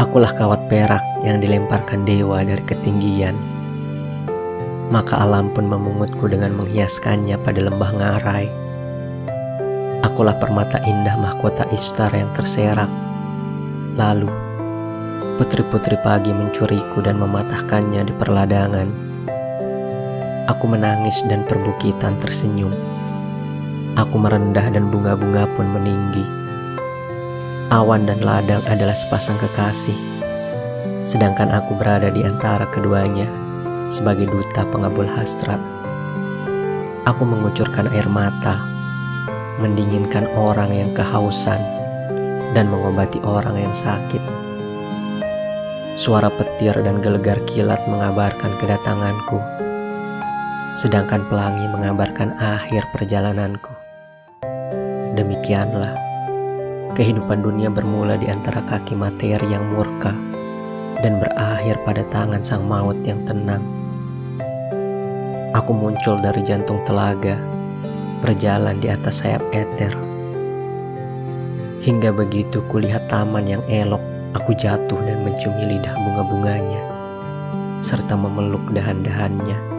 Akulah kawat perak yang dilemparkan dewa dari ketinggian. Maka alam pun memungutku dengan menghiaskannya pada lembah ngarai. Akulah permata indah mahkota istar yang terserak. Lalu, putri-putri pagi mencuriku dan mematahkannya di perladangan. Aku menangis dan perbukitan tersenyum. Aku merendah dan bunga-bunga pun meninggi. Awan dan ladang adalah sepasang kekasih, sedangkan aku berada di antara keduanya sebagai duta pengabul hasrat. Aku mengucurkan air mata, mendinginkan orang yang kehausan, dan mengobati orang yang sakit. Suara petir dan gelegar kilat mengabarkan kedatanganku, sedangkan pelangi mengabarkan akhir perjalananku. Demikianlah Kehidupan dunia bermula di antara kaki materi yang murka dan berakhir pada tangan sang maut yang tenang. Aku muncul dari jantung telaga, berjalan di atas sayap eter. Hingga begitu kulihat taman yang elok, aku jatuh dan menciumi lidah bunga-bunganya, serta memeluk dahan-dahannya.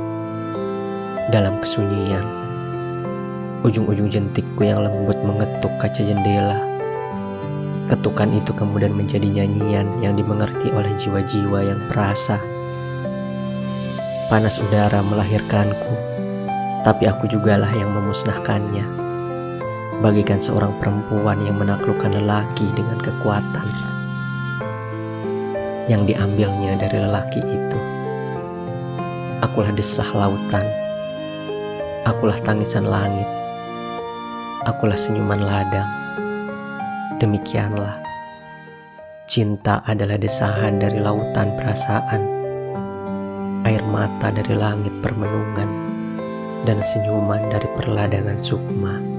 Dalam kesunyian, ujung-ujung jentikku yang lembut mengetuk kaca jendela Ketukan itu kemudian menjadi nyanyian yang dimengerti oleh jiwa-jiwa yang perasa. Panas udara melahirkanku, tapi aku jugalah yang memusnahkannya. Bagikan seorang perempuan yang menaklukkan lelaki dengan kekuatan yang diambilnya dari lelaki itu. Akulah desah lautan, akulah tangisan langit, akulah senyuman ladang. Demikianlah, cinta adalah desahan dari lautan perasaan, air mata dari langit permenungan, dan senyuman dari perladangan sukma.